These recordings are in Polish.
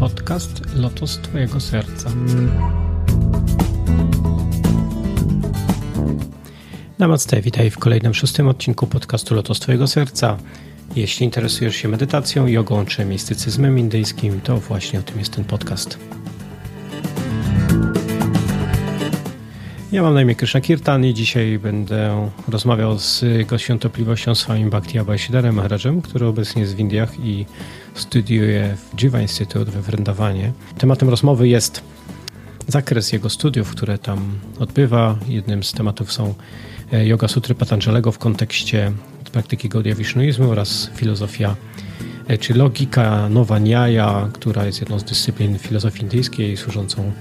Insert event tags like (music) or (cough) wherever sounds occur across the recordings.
podcast Lotos Twojego Serca. Namaste, witaj w kolejnym szóstym odcinku podcastu Lotos Twojego Serca. Jeśli interesujesz się medytacją, jogą czy mistycyzmem indyjskim, to właśnie o tym jest ten podcast. Ja mam na imię Krishna Kirtan i dzisiaj będę rozmawiał z Jego Świątobliwością swoim Bhakti Abhaysidarem Maharajem, który obecnie jest w Indiach i studiuje w Jiva Institute we Vrindawanie. Tematem rozmowy jest zakres jego studiów, które tam odbywa. Jednym z tematów są e, Yoga Sutry Patanjalego w kontekście praktyki Gaudiya Vishnuizmu oraz filozofia e, czy logika Nowa Nyaya, która jest jedną z dyscyplin filozofii indyjskiej służącą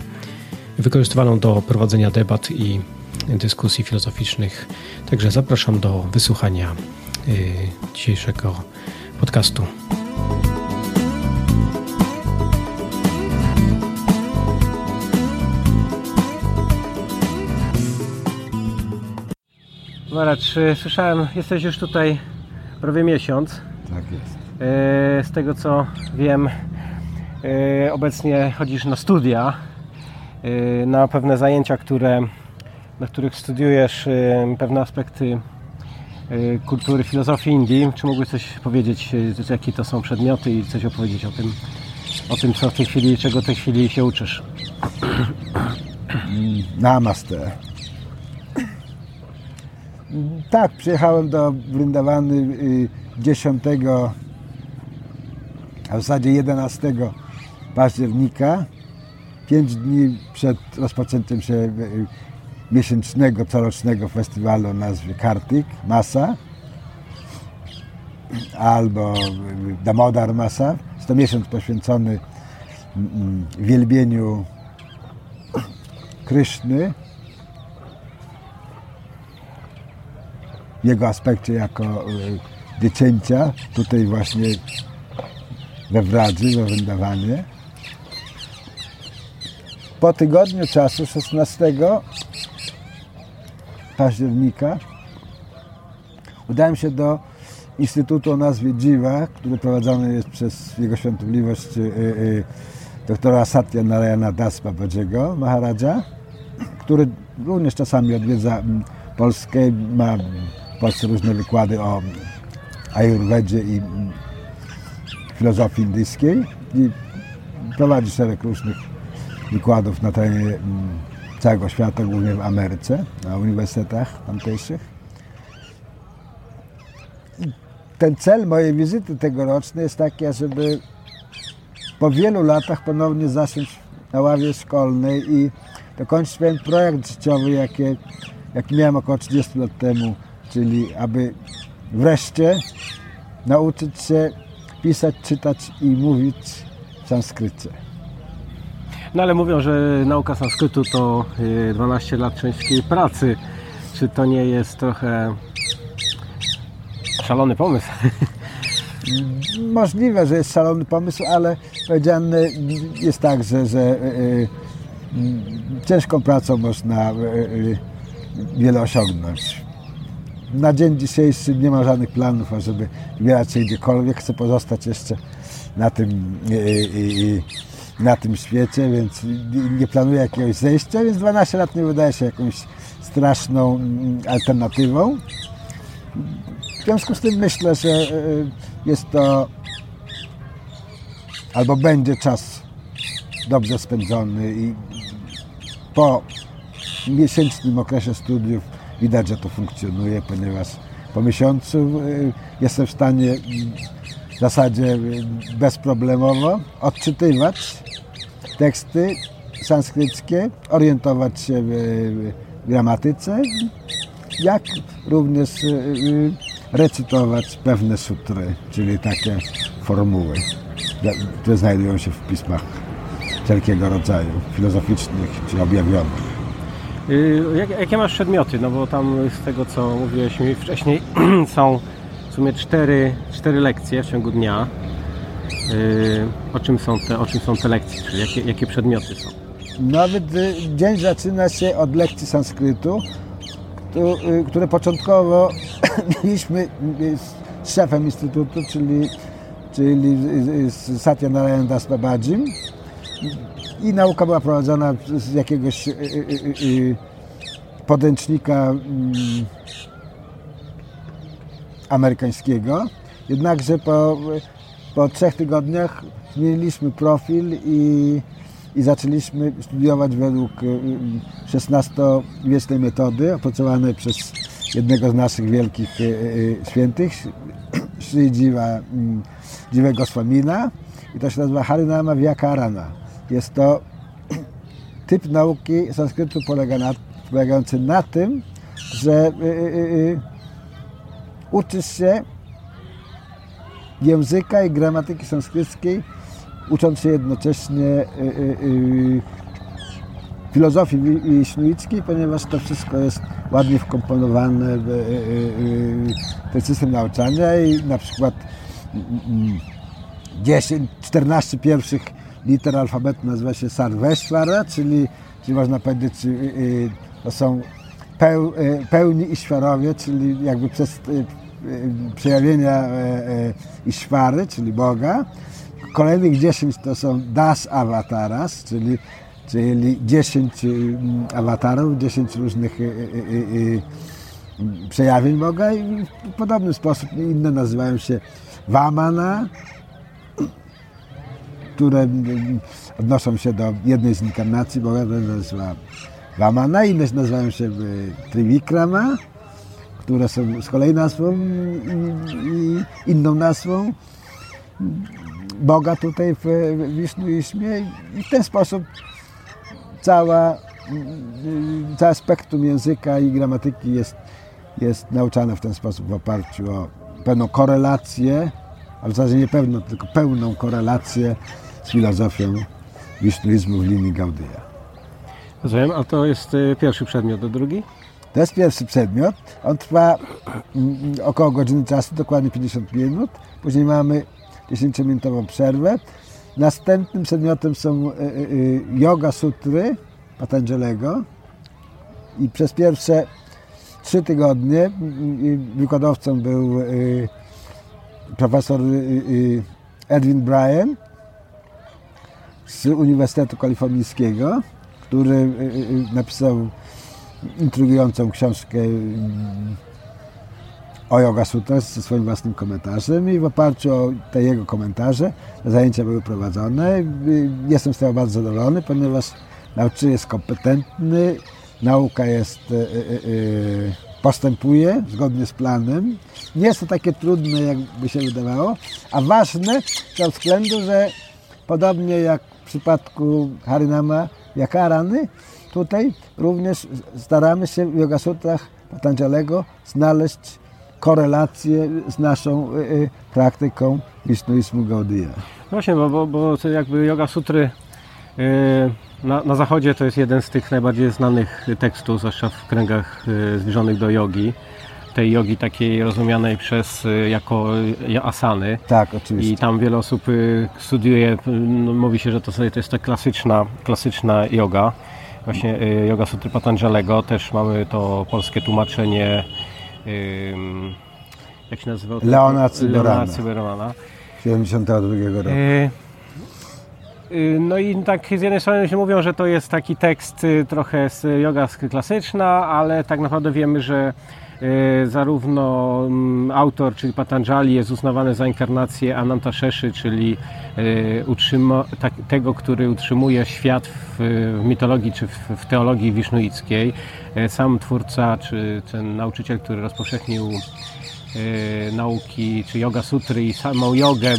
wykorzystywaną do prowadzenia debat i dyskusji filozoficznych. Także zapraszam do wysłuchania y, dzisiejszego podcastu. Maracz, słyszałem, jesteś już tutaj prawie miesiąc. Tak jest. Y, z tego co wiem, y, obecnie chodzisz na studia na pewne zajęcia, które, na których studiujesz y, pewne aspekty y, kultury, filozofii Indii. Czy mógłbyś coś powiedzieć, jakie to są przedmioty i coś opowiedzieć o tym, o tym co w tej chwili, czego w tej chwili się uczysz? (clears throat) Namaste. Tak, przyjechałem do Brindawany 10, a w zasadzie 11 października pięć dni przed rozpoczęciem się e, miesięcznego, corocznego festiwalu o nazwie Kartik, Masa albo e, Damodar Masa. Jest to miesiąc poświęcony mm, mm, wielbieniu Kryszny w jego aspekcie jako e, dziecięcia, tutaj właśnie we Wradzy, we Wędawanie. Po tygodniu czasu, 16 października, udałem się do Instytutu o nazwie Dziwa, który prowadzony jest przez Jego Świątobliwość y, y, doktora Satya Narayana Das Babajiego, Maharaja, który również czasami odwiedza mm, Polskę, ma w Polsce różne wykłady o Ayurvedzie i mm, filozofii indyjskiej i prowadzi szereg różnych wykładów na terenie mm, całego świata, głównie w Ameryce, na uniwersytetach tamtejszych. Ten cel mojej wizyty tegorocznej jest taki, żeby po wielu latach ponownie zasiąść na ławie szkolnej i dokończyć pewien projekt życiowy, jaki, jaki miałem około 30 lat temu, czyli aby wreszcie nauczyć się pisać, czytać i mówić w sanskrycie. No ale mówią, że nauka sanskrytu to 12 y, lat ciężkiej pracy. Czy to nie jest trochę szalony pomysł? (laughs) Możliwe, że jest szalony pomysł, ale powiedziane jest tak, że, że y, y, ciężką pracą można wiele osiągnąć. Na dzień dzisiejszy nie ma żadnych planów, ażeby wybierać się gdziekolwiek. Chcę pozostać jeszcze na tym na tym świecie, więc nie planuję jakiegoś zejścia, więc 12 lat nie wydaje się jakąś straszną mm, alternatywą. W związku z tym myślę, że e, jest to albo będzie czas dobrze spędzony i po miesięcznym okresie studiów widać, że to funkcjonuje, ponieważ po miesiącu e, jestem w stanie w zasadzie bezproblemowo odczytywać teksty sanskryckie, orientować się w, gramatyce, jak również y, y, recytować pewne sutry, czyli takie formuły, które znajdują się w pismach wszelkiego rodzaju, filozoficznych czy objawionych. Y, jakie masz przedmioty? No bo tam z tego co mówiłeś mi wcześniej (clears throat) są w sumie cztery, cztery lekcje w ciągu dnia. Yy, o czym są te, o czym są te lekcje, czyli jakie, jakie przedmioty są? Nawet y, dzień zaczyna się od lekcji sanskrytu, y, które początkowo (coughs) mieliśmy y, z szefem instytutu, czyli, czyli z Satya Narayan Das Babajim, i nauka była prowadzona z jakiegoś podręcznika mm, amerykańskiego. Jednakże po, po trzech tygodniach zmieniliśmy profil i, i zaczęliśmy studiować według 16-wiecznej metody opracowanej przez jednego z naszych wielkich świętych, (clears throat) Sri Dziwa, mm, Dziwego Swamina i to się nazywa Harinama Vyakarana. Jest to (clears throat) typ nauki sanskrytu polega na, polegający na tym, że y, y, y, uczysz się języka i gramatyki sanskryckiej, ucząc się jednocześnie y, y, y, filozofii wiśnuickiej, ponieważ to wszystko jest ładnie wkomponowane w, ten system nauczania i na przykład 10, 14 pierwszych liter alfabetu nazywa się Sarveshvara, czyli, czyli można powiedzieć, to są pełni Iśwarowie, czyli jakby przez przejawienia e, e, Iśwary, czyli Boga. Kolejnych 10 to są Das Avataras, czyli, czyli 10 mm, awatarów, 10 różnych e, przejawień Boga i w podobny sposób inne nazywają się Vamana, które odnoszą się do jednej z inkarnacji Boga, to nazywa Vamana, inne nazywają się Trivikrama, które są z kolei nazwą i inną nazwą Boga tutaj w Wisznuizmie i w ten sposób cała, całe spektrum języka i gramatyki jest, jest nauczane w ten sposób w oparciu o pewną korelację, ale w zasadzie nie pewną, tylko pełną korelację z filozofią wisznuizmu w linii Gaudyja. Rozumiem, a to jest y, pierwszy przedmiot, a drugi? To jest pierwszy przedmiot. On trwa mm, około godziny czasu, dokładnie 50 minut. Później mamy 10-minutową przerwę. Następnym przedmiotem są y, y, y, yoga sutry Patanjalego i przez pierwsze trzy tygodnie wykładowcą był profesor Edwin Bryan z Uniwersytetu Kalifornijskiego, który napisał intrygującą książkę mm, o Yoga Sutras ze swoim własnym komentarzem i w oparciu o te jego komentarze zajęcia były prowadzone. Jestem z tego bardzo zadowolony, ponieważ nauczyciel jest kompetentny, nauka jest, e, e, postępuje zgodnie z planem. Nie jest to takie trudne, jakby się wydawało, a ważne z tego względu, że podobnie jak w przypadku Harinama Yakarany, Tutaj również staramy się w Yoga Sutrach Patanjalego znaleźć korelację z naszą y, y, praktyką Vishnuizmu Gaudiya. Właśnie, bo, bo, bo jakby Yoga Sutry y, na, na zachodzie to jest jeden z tych najbardziej znanych tekstów, zwłaszcza w kręgach y, zbliżonych do jogi tej jogi takiej rozumianej przez y, jako asany. Tak, oczywiście. I tam wiele osób studiuje, no, mówi się, że to, sobie, to jest ta klasyczna, klasyczna yoga właśnie y, Yoga Sutry Patanjalego, też mamy to polskie tłumaczenie jak się nazywa? Leona Cyberana. Leona Cyberana. 72 roku. Y, y, no i tak z jednej strony się mówią, że to jest taki tekst trochę z yoga klasyczna, ale tak naprawdę wiemy, że zarówno mm, autor, czyli Patanjali jest uznawany za inkarnację Ananta czyli e, utrzyma, tak, tego, który utrzymuje świat w, w mitologii czy w, w teologii wisznuickiej. E, sam twórca, czy ten nauczyciel, który rozpowszechnił nauki, czy yoga sutry i samą jogę,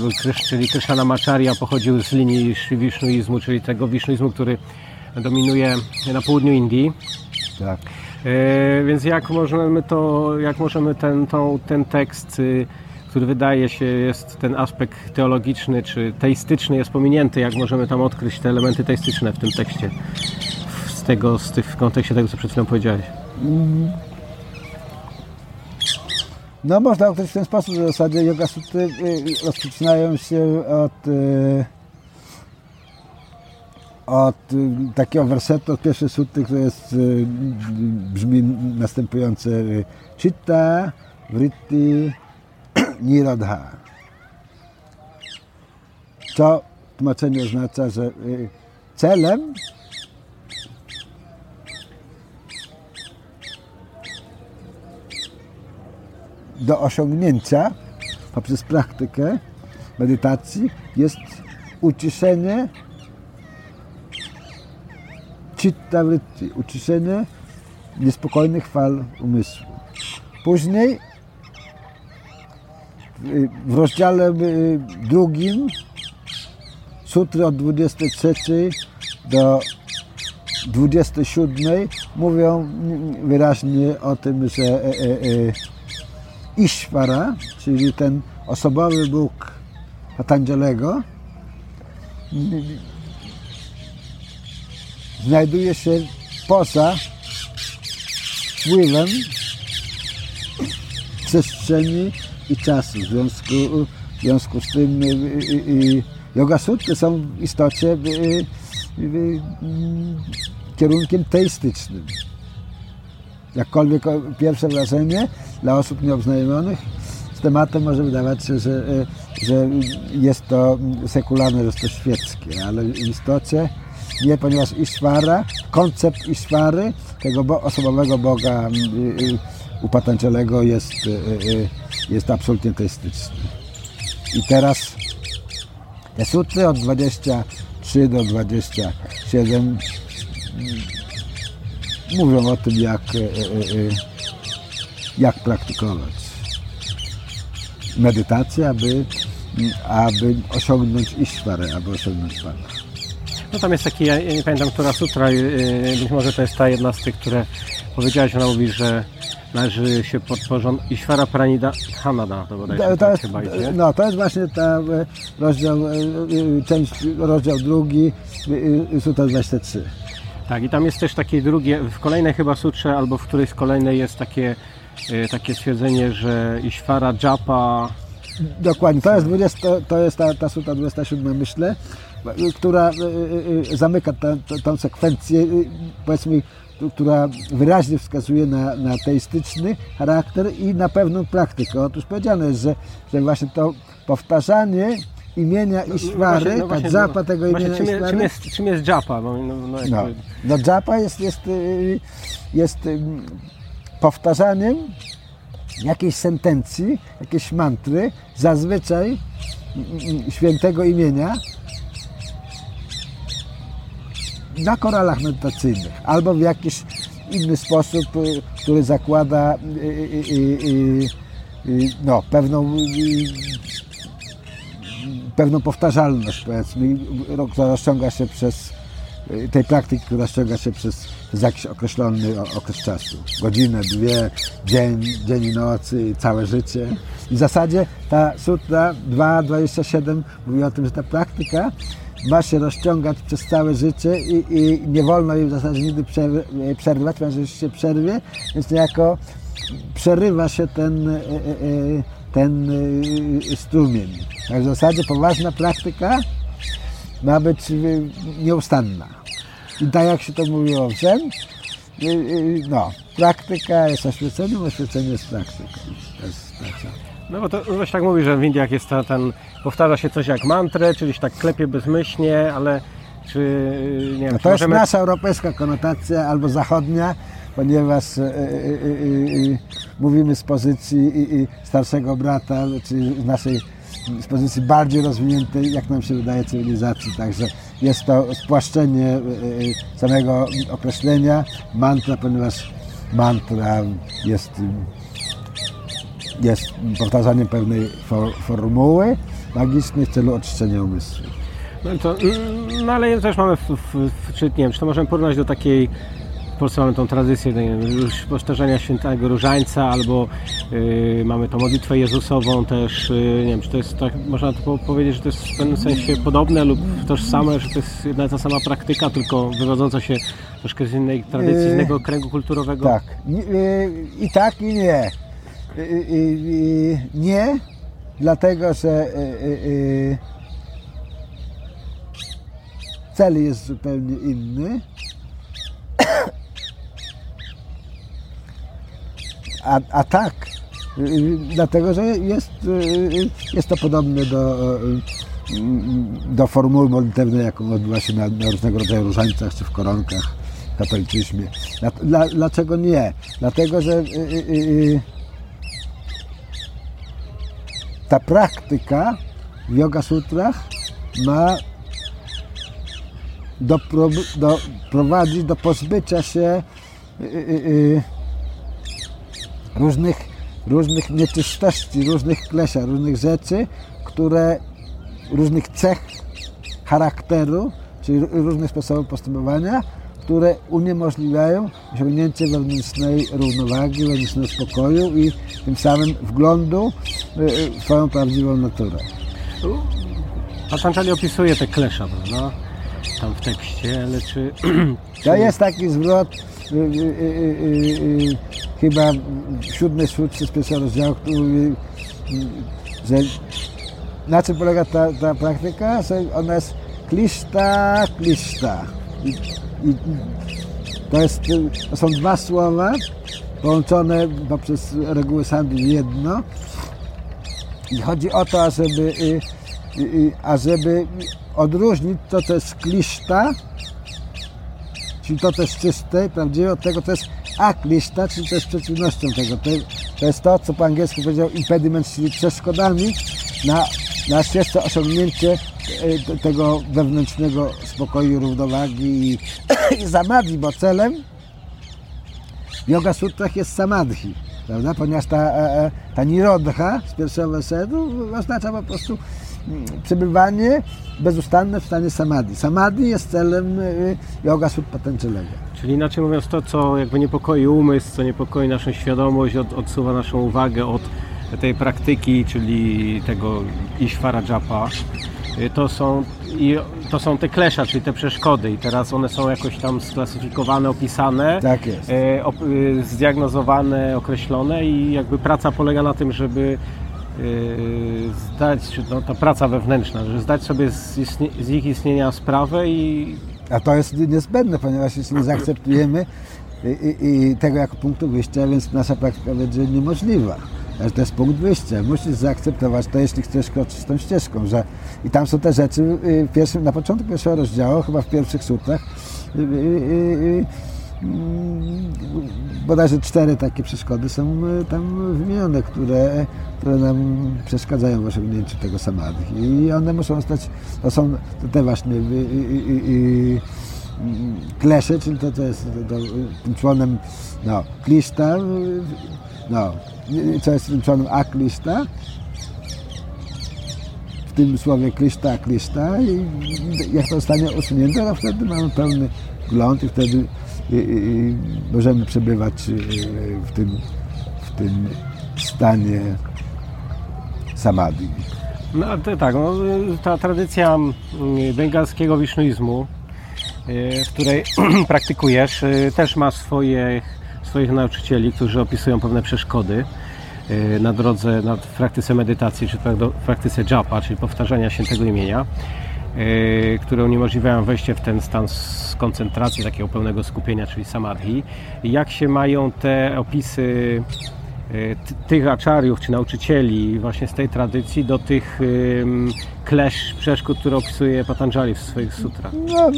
czyli Krishnamacharya pochodził z linii wisznuizmu, czyli tego wisznuizmu, który dominuje na południu Indii. Tak. E, więc jak możemy to, jak możemy ten, tą, ten tekst, y, który wydaje się jest ten aspekt teologiczny czy teistyczny jest pominięty, jak możemy tam odkryć te elementy teistyczne w tym tekście, z tego, z tych, w kontekście tego, co przed chwilą powiedziałeś? No można określić w ten sposób, że w zasadzie yoga sutry rozpoczynają się od y, od y, takiego wersetu, od pierwszej suty, który jest, y, brzmi następujące Chitta Vritti (clears throat) Nirodha. Co w tłumaczeniu oznacza, że y, celem do osiągnięcia poprzez praktykę medytacji jest uciszenie citta vritti, uciszenie niespokojnych fal umysłu. Później w rozdziale y, drugim sutry od 23 do 27 mówią wyraźnie o tym, że e, e, e, czyli ten osobowy Bóg Patanjalego, znajduje się poza wpływem przestrzeni i czasu. W związku, w związku z tym y, y, y, yoga sutry są w istocie kierunkiem teistycznym. Jakkolwiek pierwsze wrażenie dla osób nieobznajomionych z tematem może wydawać się, że, że jest to sekularne, że jest to świeckie, ale w istocie nie, ponieważ Ishvara, koncept Ishvary, tego bo, osobowego Boga upatanczalego jest, jest absolutnie teistyczny. I teraz te sutry od 23 do 27 mówią o tym, jak, jak praktykować medytację, aby, aby osiągnąć Ishwarę, aby osiągnąć Pana. No tam jest taki, ja nie pamiętam, która sutra, być może to jest ta jedna z tych, które powiedziałeś, ona mówi, że należy się podporządkować. Ishvara Pranida Hanada, to bodajże to, to jest, chyba idzie. No, to jest właśnie e, rozdział, e, e, część, rozdział drugi, sutra 23. Tak, i tam jest też takie drugie, w kolejnej chyba sutrze, albo w którejś z kolejnej jest takie, takie stwierdzenie, że Ishvara Japa... Dokładnie, to jest, 20, to jest ta, ta sutra 27, myślę, która zamyka tę sekwencję, powiedzmy, która wyraźnie wskazuje na, na teistyczny charakter i na pewną praktykę. Otóż powiedziane jest, że, że właśnie to powtarzanie imienia no, no właśnie, no ta no, tego imienia czym, Ishwary. Czym jest, czym jest japa? No, no, no, no, no japa jest, jest, y, jest powtarzaniem jakiejś sentencji, jakiejś mantry, zazwyczaj y, świętego imienia, na koralach medytacyjnych albo w jakiś inny sposób, y, który zakłada y, y, no, pewną pewną powtarzalność, powiedzmy, która rozciąga się przez tej praktyki, która rozciąga się przez, przez jakiś określony okres czasu. Godzinę, dwie, dzień, dzień i noc, całe życie. I w zasadzie ta sutra 2.27 mówi o tym, że ta praktyka ma się rozciągać przez całe życie i, i nie wolno jej w zasadzie nigdy przerywać, ponieważ jeśli się przerwie, więc niejako przerywa się ten, e, e, e, ten strumień. Tak w zasadzie poważna praktyka ma być nieustanna. I tak jak się to mówiło w Zen, no, praktyka jest oświeceniem, oświecenie jest praktyką. To jest, to jest, no bo to właśnie tak mówi, że w Indiach jest ten, powtarza się coś jak mantrę, czyli się tak klepie bezmyślnie, ale czy nie wiem, no to możemy... jest nasza europejska konotacja albo zachodnia, ponieważ y, y, y, mówimy z pozycji starszego brata, czyli z naszej z pozycji bardziej rozwiniętej, jak nam się wydaje, cywilizacji. Także jest to spłaszczenie samego określenia mantra, ponieważ mantra jest jest powtarzaniem pewnej for, formuły magicznej w celu oczyszczenia umysłu. No, to, mm, no ale też mamy, w, w, w, czy nie wiem, czy to możemy porównać do takiej w Polsce mamy tą tradycję już powtarzania świętego różańca, albo yy, mamy tą modlitwę Jezusową też, yy, nie wiem, czy to jest tak, można to powiedzieć, że to jest w pewnym sensie podobne lub tożsame, że to jest jedna ta sama praktyka, tylko wywodząca się troszkę z innej tradycji, z innego kręgu kulturowego? Tak, I, i tak i nie. Y, y, y, nie, dlatego że cel jest zupełnie inny. A, a tak, dlatego że jest, jest to podobne do, do formuły modlitewnej, jaką odbywa się na, na różnego rodzaju różańcach czy w koronkach w katolicyzmie. Dla, dla, dlaczego nie? Dlatego, że ta praktyka w Yoga Sutrach ma doprowadzić do pozbycia się różnych, różnych nieczystości, różnych klesza, różnych rzeczy, które różnych cech charakteru, czyli różnych sposobów postępowania, które uniemożliwiają osiągnięcie wewnętrznej równowagi, wewnętrznego spokoju i tym samym wglądu w swoją prawdziwą naturę. Patanjali opisuje te klesza, prawda? Tam w tekście, ale czy... (clears throat) To jest taki zwrot, y, y, y, chyba siódmy szóstce z pierwszego rozdziału, który, że na czym polega ta, ta praktyka? Ona jest kliszta, kliszta. I, to, jest, są dwa słowa połączone poprzez reguły sandhi w jedno. I chodzi o to, ażeby, ażeby odróżnić to, co jest kliszta, czyli to, co jest czyste, prawdziwe, od tego, co jest akliszta, czyli to jest przeciwnością tego. To, to jest to, co po angielsku powiedział impediment, czyli przeszkodami na na ścieżce osiągnięcie tego wewnętrznego spokoju, równowagi i, (coughs) i samadhi, bo celem w Yoga Sutrach jest samadhi, prawda? ponieważ ta, e, e, ta nirodha z pierwszego wersetu oznacza po prostu mm, przebywanie bezustanne w stanie samadhi. Samadhi jest celem yoga sutta Patanjaliego. Czyli inaczej mówiąc to, co jakby niepokoi umysł, co niepokoi naszą świadomość, od, odsuwa naszą uwagę od tej praktyki, czyli tego Ishvara Japa, to są, to są te klesza, czyli te przeszkody i teraz one są jakoś tam sklasyfikowane, opisane, tak jest. Y, y, zdiagnozowane, określone i jakby praca polega na tym, żeby zdać, no, ta praca wewnętrzna, żeby zdać sobie z, z ich istnienia sprawę i... A to jest niezbędne, ponieważ jeśli nie zaakceptujemy i, i, i tego jako punktu wyjścia, więc nasza praktyka będzie niemożliwa to jest punkt wyjścia. Musisz zaakceptować to, jeśli chcesz kroczyć tą ścieżką. Że... I tam są te rzeczy y, pierwszym, na początku pierwszego rozdziału, chyba w pierwszych sutrach, yy, yy, bodajże cztery takie przeszkody są y, tam wymienione, które, które nam przeszkadzają w osiągnięciu tego samadhi. I one muszą stać, to są te właśnie klesze, czyli to, to jest to, to, tym członem no, kliszta, no, co jest członem aklista, w tym słowie kliszta, kliszta i jak to zostanie usunięte, to wtedy mamy pełny gląd i wtedy i, i, możemy przebywać w tym, w tym stanie samadhi. No tak, no, ta tradycja mm, bengalskiego wisznuizmu, y, w której (clears throat) praktykujesz, y, też ma swoje swoich nauczycieli, którzy opisują pewne przeszkody y, na drodze, na, praktyce medytacji, czy w praktyce japa, czyli powtarzania się tego imienia, y, które uniemożliwiają wejście w ten stan koncentracji, takiego pełnego skupienia, czyli samadhi. Jak się mają te opisy y, tych aczariów czy nauczycieli właśnie z tej tradycji do tych klesz, przeszkód, które opisuje Patanjali w swoich sutrach? No,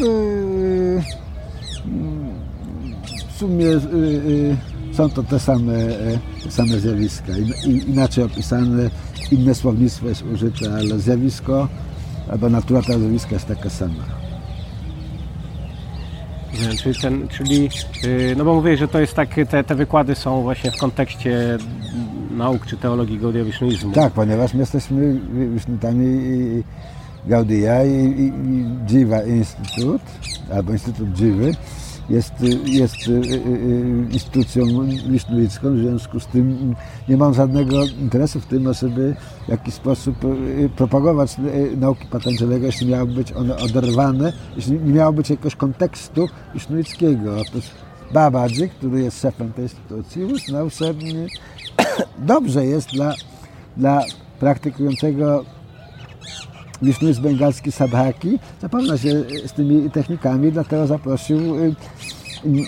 sumie y, y, są to te same, e, same zjawiska. inaczej opisane, inne słownictwo jest użyte, ale zjawisko albo natura tego zjawiska jest taka sama. Czyli, ten, czyli y, no bo mówię, że to jest tak, te, te wykłady są właśnie w kontekście nauk czy teologii Gaudia Wisznuizmu. Tak, ponieważ my jesteśmy Wishnutami Gaudia i, i, i Jiva Instytut, albo Instytut Jivy, jest, jest y, y, y, instytucją licznolicką, w związku z tym nie mam żadnego interesu w tym, żeby w jakiś sposób propagować nauki Patanjalego, jeśli miałyby być one oderwane, jeśli nie miało być jakiegoś kontekstu licznolickiego. Otóż Babaji, który jest szefem tej instytucji, uznał, że (coughs) dobrze jest dla, dla praktykującego Wisznu z bengalski Sadhaki zapomna się z tymi technikami, dlatego zaprosił y,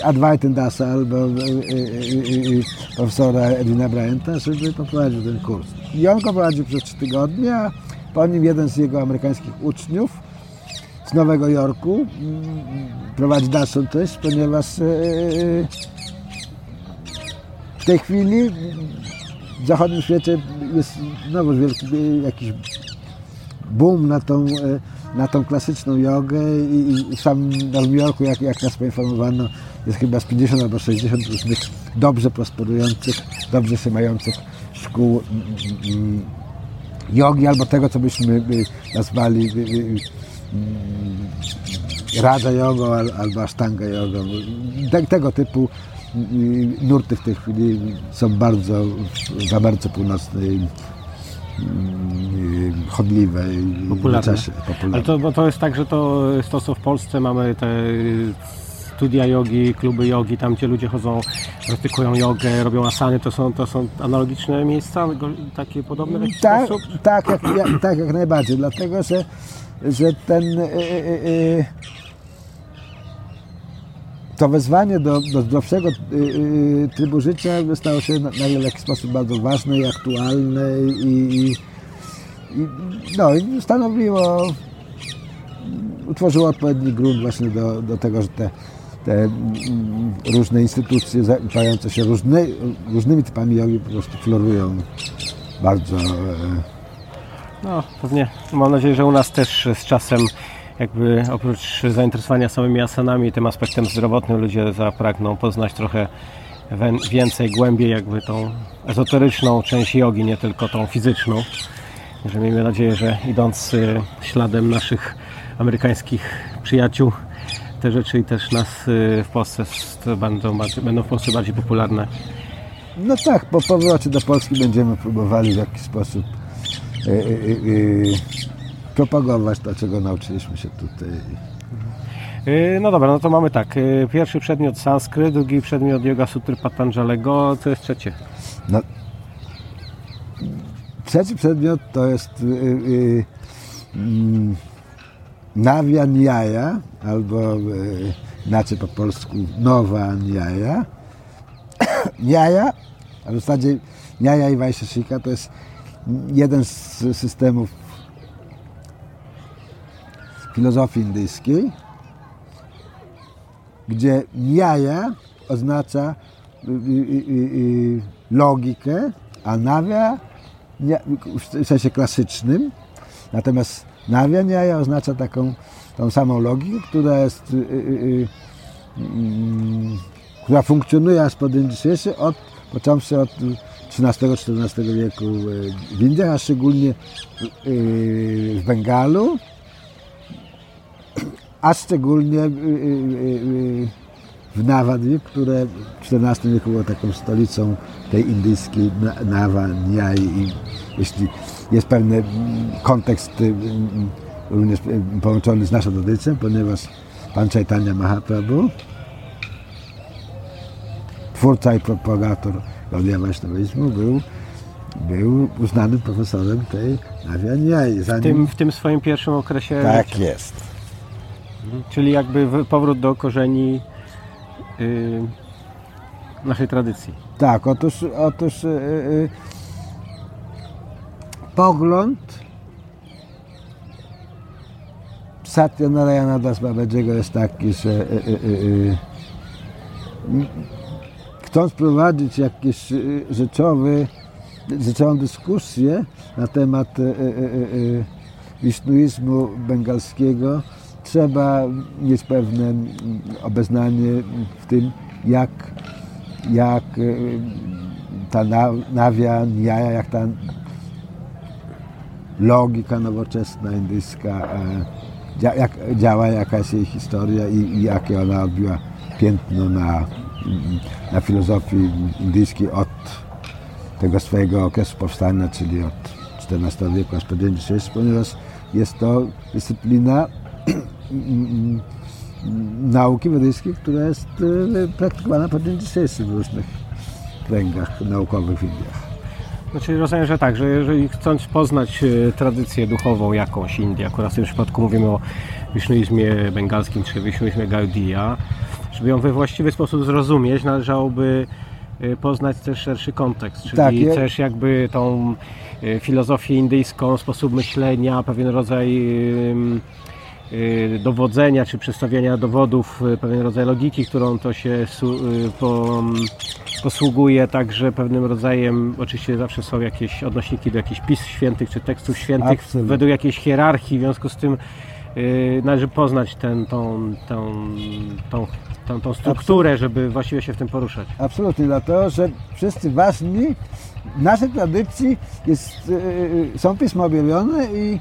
Advaitin Dasa albo y, y, profesora Edwina Bryanta, żeby poprowadził ten kurs. I on go prowadził przez trzy tygodnie, a po nim jeden z jego amerykańskich uczniów z Nowego Jorku mm, prowadzi dalszą treść, ponieważ w tej chwili w zachodnim świecie jest znowu wielki jakiś boom na tą, e, na tą klasyczną jogę i, i w samym Nowym Jorku, jak, jak nas poinformowano, jest chyba z 50 albo 60 różnych dobrze prosperujących, dobrze się mających szkół mm, mm, jogi albo tego, co byśmy nazwali mm, Raja Jogą albo Ashtanga Jogą. Tego typu nurty w tej chwili są bardzo w Ameryce Północnej chodliwe i popularne. popularne. Ale to, bo to jest tak, że to jest to, co w Polsce mamy te studia jogi, kluby jogi, tam gdzie ludzie chodzą, praktykują jogę, robią asany, to są, to są analogiczne miejsca, takie podobne w tak, sposób? Tak jak, tak, jak najbardziej, dlatego że, że ten y, y, y, to wezwanie do, do zdrowszego trybu życia stało się na, na jakiś sposób bardzo ważne i aktualne i, i, i no, i stanowiło, utworzyło odpowiedni grunt właśnie do, do tego, że te te mm, różne instytucje zajmujące się różny, różnymi typami jogi po prostu florują bardzo. E, no, pewnie. Mam nadzieję, że u nas też z czasem jakby oprócz zainteresowania samymi asanami tym aspektem zdrowotnym ludzie zapragną poznać trochę więcej, głębiej jakby tą ezoteryczną część jogi, nie tylko tą fizyczną. Że miejmy nadzieję, że idąc y, śladem naszych amerykańskich przyjaciół te rzeczy i też nas y, w Polsce będą, będą w Polsce bardziej popularne. No tak, po powrocie do Polski będziemy próbowali w jakiś sposób y, y, propagować to, czego nauczyliśmy się tutaj. No dobra, no to mamy tak. Pierwszy przedmiot sanskryt, drugi przedmiot Yoga Sutry Patanjalego, co jest trzecie? No, trzeci przedmiot to jest yy, yy, Nawia Niaja, albo e, inaczej po polsku Nowa Niaja. (coughs) Niaja, a w zasadzie Niaja i Vaisheshika to jest jeden z systemów filozofii indyjskiej, gdzie Niaja oznacza y, y, y, logikę, a Nawia w sensie klasycznym, natomiast Nawia Niaja oznacza taką tą samą logikę, która jest, y, y, y, mm, która funkcjonuje aż po dzień od, począwszy od XIII-XIV wieku w Indiach, a szczególnie w Bengalu, a szczególnie w Nawadwie, które w XIV wieku było taką stolicą tej indyjskiej Nawa, Niai i jeśli jest pewien kontekst również połączony z naszą tradycją, ponieważ Pan Chaitanya Mahaprabhu, twórca i propagator Gaudiya Vaishnavizmu, był, był uznanym profesorem tej Nawianiai. W tym, w tym swoim pierwszym okresie Tak życia. jest. Mhm. Czyli jakby powrót do korzeni naszej tradycji. Tak, otóż, otóż yy, yy, pogląd Satya Narayana Das Babajiego jest taki, że y, y, y, chcąc prowadzić jakieś rzeczowy, rzeczową dyskusję na temat wisznuizmu bengalskiego, trzeba mieć pewne obeznanie w tym, jak, jak ta nawia, jak ta logika nowoczesna indyjska jak działa, jaka jest jej historia i, i jakie ona odbiła piętno na, na filozofii indyjskiej od tego swojego okresu powstania, czyli od XIV wieku aż dzień dzisiejszy, ponieważ jest to dyscyplina nauki medyjskiej, która jest e, praktykowana po dzień dzisiejszy w różnych kręgach naukowych w Indiach. Znaczy rozumiem, że tak, że jeżeli chcąc poznać e, tradycję duchową jakąś Indii, akurat w tym przypadku mówimy o wisznuizmie bengalskim czy wisznuizmie Gaudiya, żeby ją we właściwy sposób zrozumieć, należałoby y, poznać też szerszy kontekst, czyli Tak, też jakby tą filozofię indyjską, sposób myślenia, pewien rodzaj dowodzenia czy przedstawiania dowodów, y, pewien rodzaj logiki, którą to się y, po, posługuje także pewnym rodzajem, oczywiście zawsze są jakieś odnośniki do jakichś pism świętych czy tekstów świętych Absolutnie. według jakiejś hierarchii, w związku z tym y, należy poznać ten, tą, tą, tą, tą, tą strukturę, żeby właściwie się w tym poruszać. Absolutnie, dlatego że wszyscy ważni w naszej tradycji jest, są pisma objawione i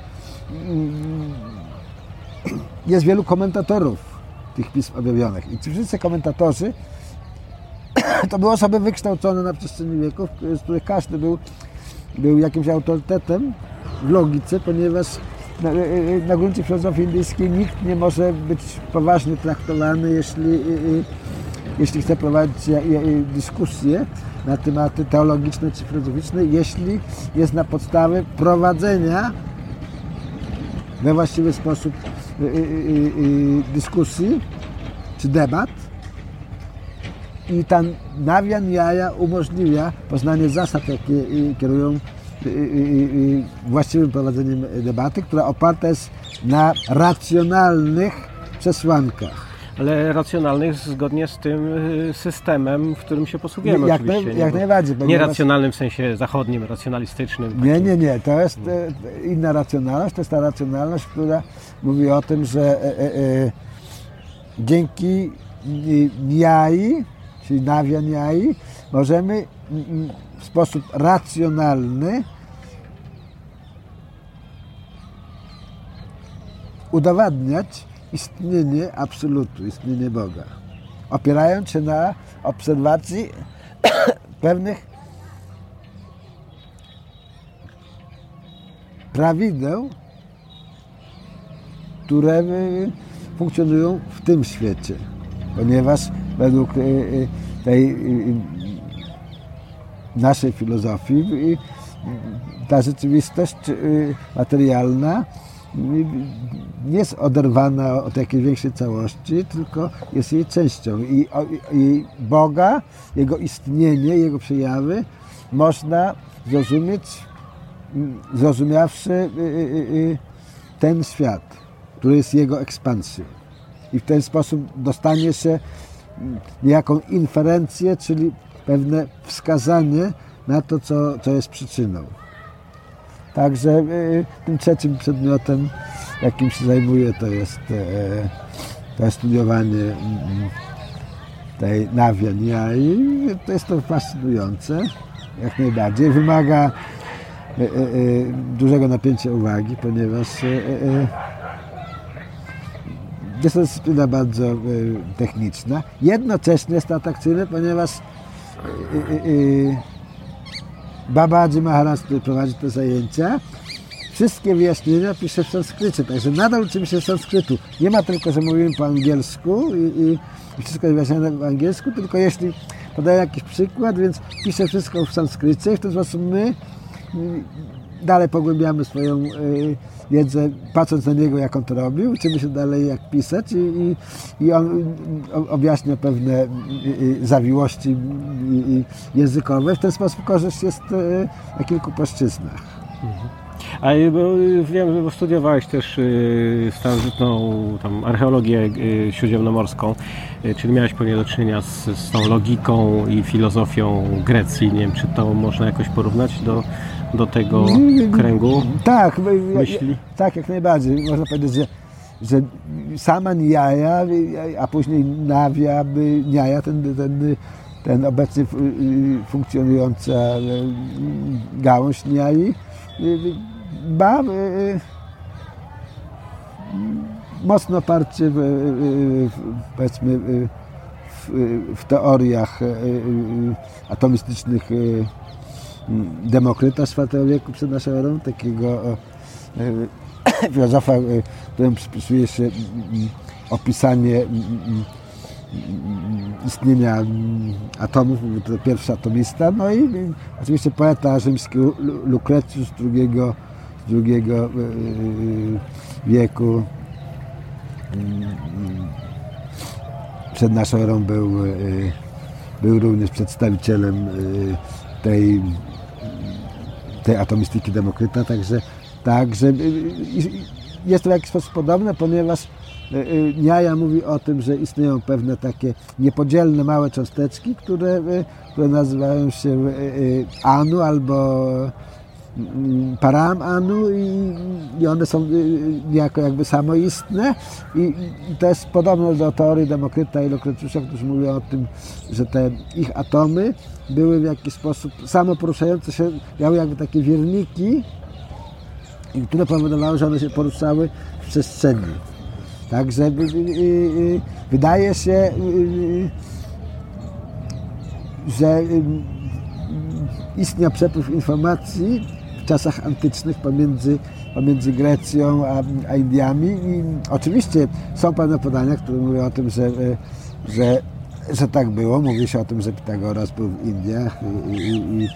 mm, jest wielu komentatorów tych pism objawionych. I ci wszyscy komentatorzy (clears throat) to były osoby wykształcone na przestrzeni wieków, z których każdy był, był jakimś autorytetem w logice, ponieważ na, e, e, na gruncie filozofii indyjskiej nikt nie może być poważnie traktowany, jeśli jeśli chce prowadzić dyskusje na tematy teologiczne czy filozoficzne, jeśli jest na podstawie prowadzenia we właściwy sposób y, y, y, y, dyskusji czy debat i ta nawian jaja umożliwia poznanie zasad, jakie y, kierują y, y, y, y, właściwym prowadzeniem debaty, która oparta jest na racjonalnych przesłankach. Ale racjonalnych zgodnie z tym y, systemem, w którym się posługujemy Jak, oczywiście. naj, nie? jak najbardziej. Nie racjonalnym w sensie zachodnim, racjonalistycznym. Nie, takim. nie, nie. To jest e, inna racjonalność. To jest ta racjonalność, która mówi o tym, że e, e, e, dzięki ni- niai, czyli nawia niai, możemy w sposób racjonalny udowadniać istnienie absolutu, istnienie Boga. Opierając się na obserwacji (coughs) pewnych prawideł, które funkcjonują w tym świecie. Ponieważ według y, y, tej y, naszej filozofii ta rzeczywistość materialna nie jest oderwana od jakiejś większej całości, tylko jest jej częścią. I, i Boga, Jego istnienie, Jego przejawy można zrozumieć mm, zrozumiawszy y, y, y, ten świat, który jest jego ekspansją. I w ten sposób dostanie się mm, niejaką inferencję, czyli pewne wskazanie na to, co, co jest przyczyną. Także y, tym trzecim przedmiotem, jakim się zajmuję, to jest, e, to jest studiowanie mm, tej nawian i to jest to fascynujące, jak najbardziej. Wymaga e, e, e, dużego napięcia uwagi, ponieważ e, e, jest to dyscyplina bardzo e, techniczna. Jednocześnie jest to atrakcyjne, ponieważ e, e, e, Babaji Maharaj, który prowadzi te zajęcia, wszystkie wyjaśnienia pisze w sanskrycie, także nadal uczymy się sanskrytu. Nie ma tylko, że mówimy po angielsku i, i, wszystko jest wyjaśnione po angielsku, tylko jeśli podaję jakiś przykład, więc piszę wszystko w sanskrycie w ten sposób my dalej pogłębiamy swoją y, wiedzę, patrząc na niego, jak on to robił, uczymy się dalej, jak pisać i, i, i on objaśnia pewne y, y, zawiłości językowe. W ten sposób korzyść jest na kilku płaszczyznach. A bo, y, wiem, bo studiowałeś też starożytną tam, archeologię śródziemnomorską, czyli miałeś pewnie do czynienia z, z tą logiką i filozofią Grecji. Nie wiem, czy to można jakoś porównać do, do tego kręgu Tak, myśli? tak, jak najbardziej. Można powiedzieć, że, że sama Niaja, a później Nawia, Niaja, ten, ten, ten obecnie fu- funkcjonująca y, gałąź Niai, y, ma y, mocno oparcie w, powiedzmy w, w teoriach atomistycznych Demokryta z IV wieku przed naszą erą, takiego e, (coughs) filozofa, e, któremu przypisuje się mm, mm, opisanie mm, istnienia atomów, to pierwszy atomista, no i oczywiście poeta rzymski Lu- Lu- Lucretius z drugiego e, wieku. Przed naszą erą był był również przedstawicielem tej, tej atomistyki Demokryta, także, także jest to w jakiś sposób podobne, ponieważ Niaja mówi o tym, że istnieją pewne takie niepodzielne małe cząsteczki, które, które nazywają się anu albo Mm, param anu i, i one są y, niejako jakby samoistne I, i to jest podobne do teorii Demokryta i Lokretusza, którzy mówią o tym, że te ich atomy były w jakiś sposób samo poruszające się, miały jakby takie wierniki, które powodowały, że one się poruszały w przestrzeni. Także y, y, wydaje się, że istniał przepływ informacji czasach antycznych pomiędzy, pomiędzy Grecją a, a Indiami. I oczywiście są pewne podania, które mówią o tym, że, że, że tak było. Mówi się o tym, że Pitagoras był w Indiach i, i, i,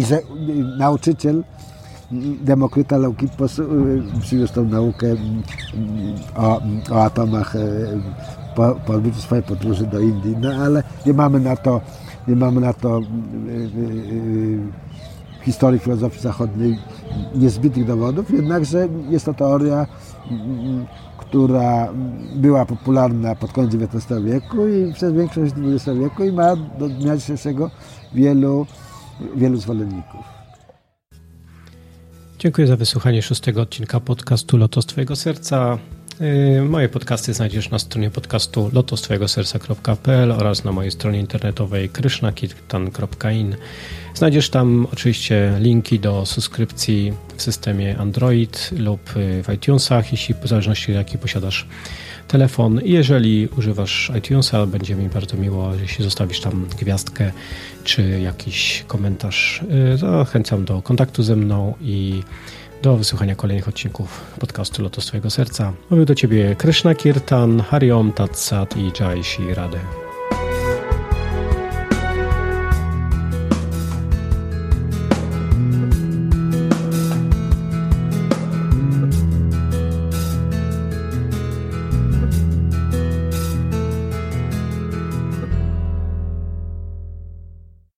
i że nauczyciel Demokryta Leukipos y, przyniósł tą naukę mm, o, o atomach y, po, po odbyciu swojej podróży do Indii, no ale nie mamy na to, nie mamy na to yy, historii filozofii zachodniej niezbitych dowodów, jednakże jest to teoria, mm, która była popularna pod koniec XIX wieku i przez większość XX wieku i ma do dnia dzisiejszego wielu, wielu zwolenników. Dziękuję za wysłuchanie szóstego odcinka podcastu Lotos Twojego Serca. Y, moje podcasty znajdziesz na stronie podcastu lotostwojegoserca.pl oraz na mojej stronie internetowej krishnakirtan.in. Znajdziesz tam oczywiście linki do subskrypcji w systemie Android lub w iTunesach, jeśli w zależności jaki posiadasz telefon. Jeżeli używasz iTunesa, będzie mi bardzo miło, jeśli zostawisz tam gwiazdkę czy jakiś komentarz. Y, zachęcam do kontaktu ze mną i do wysłuchania kolejnych odcinków podcastu Lotos Twojego Serca. Mówił do Ciebie Krishna Kirtan, Hariom Tatsat i Jai Shri Radhe.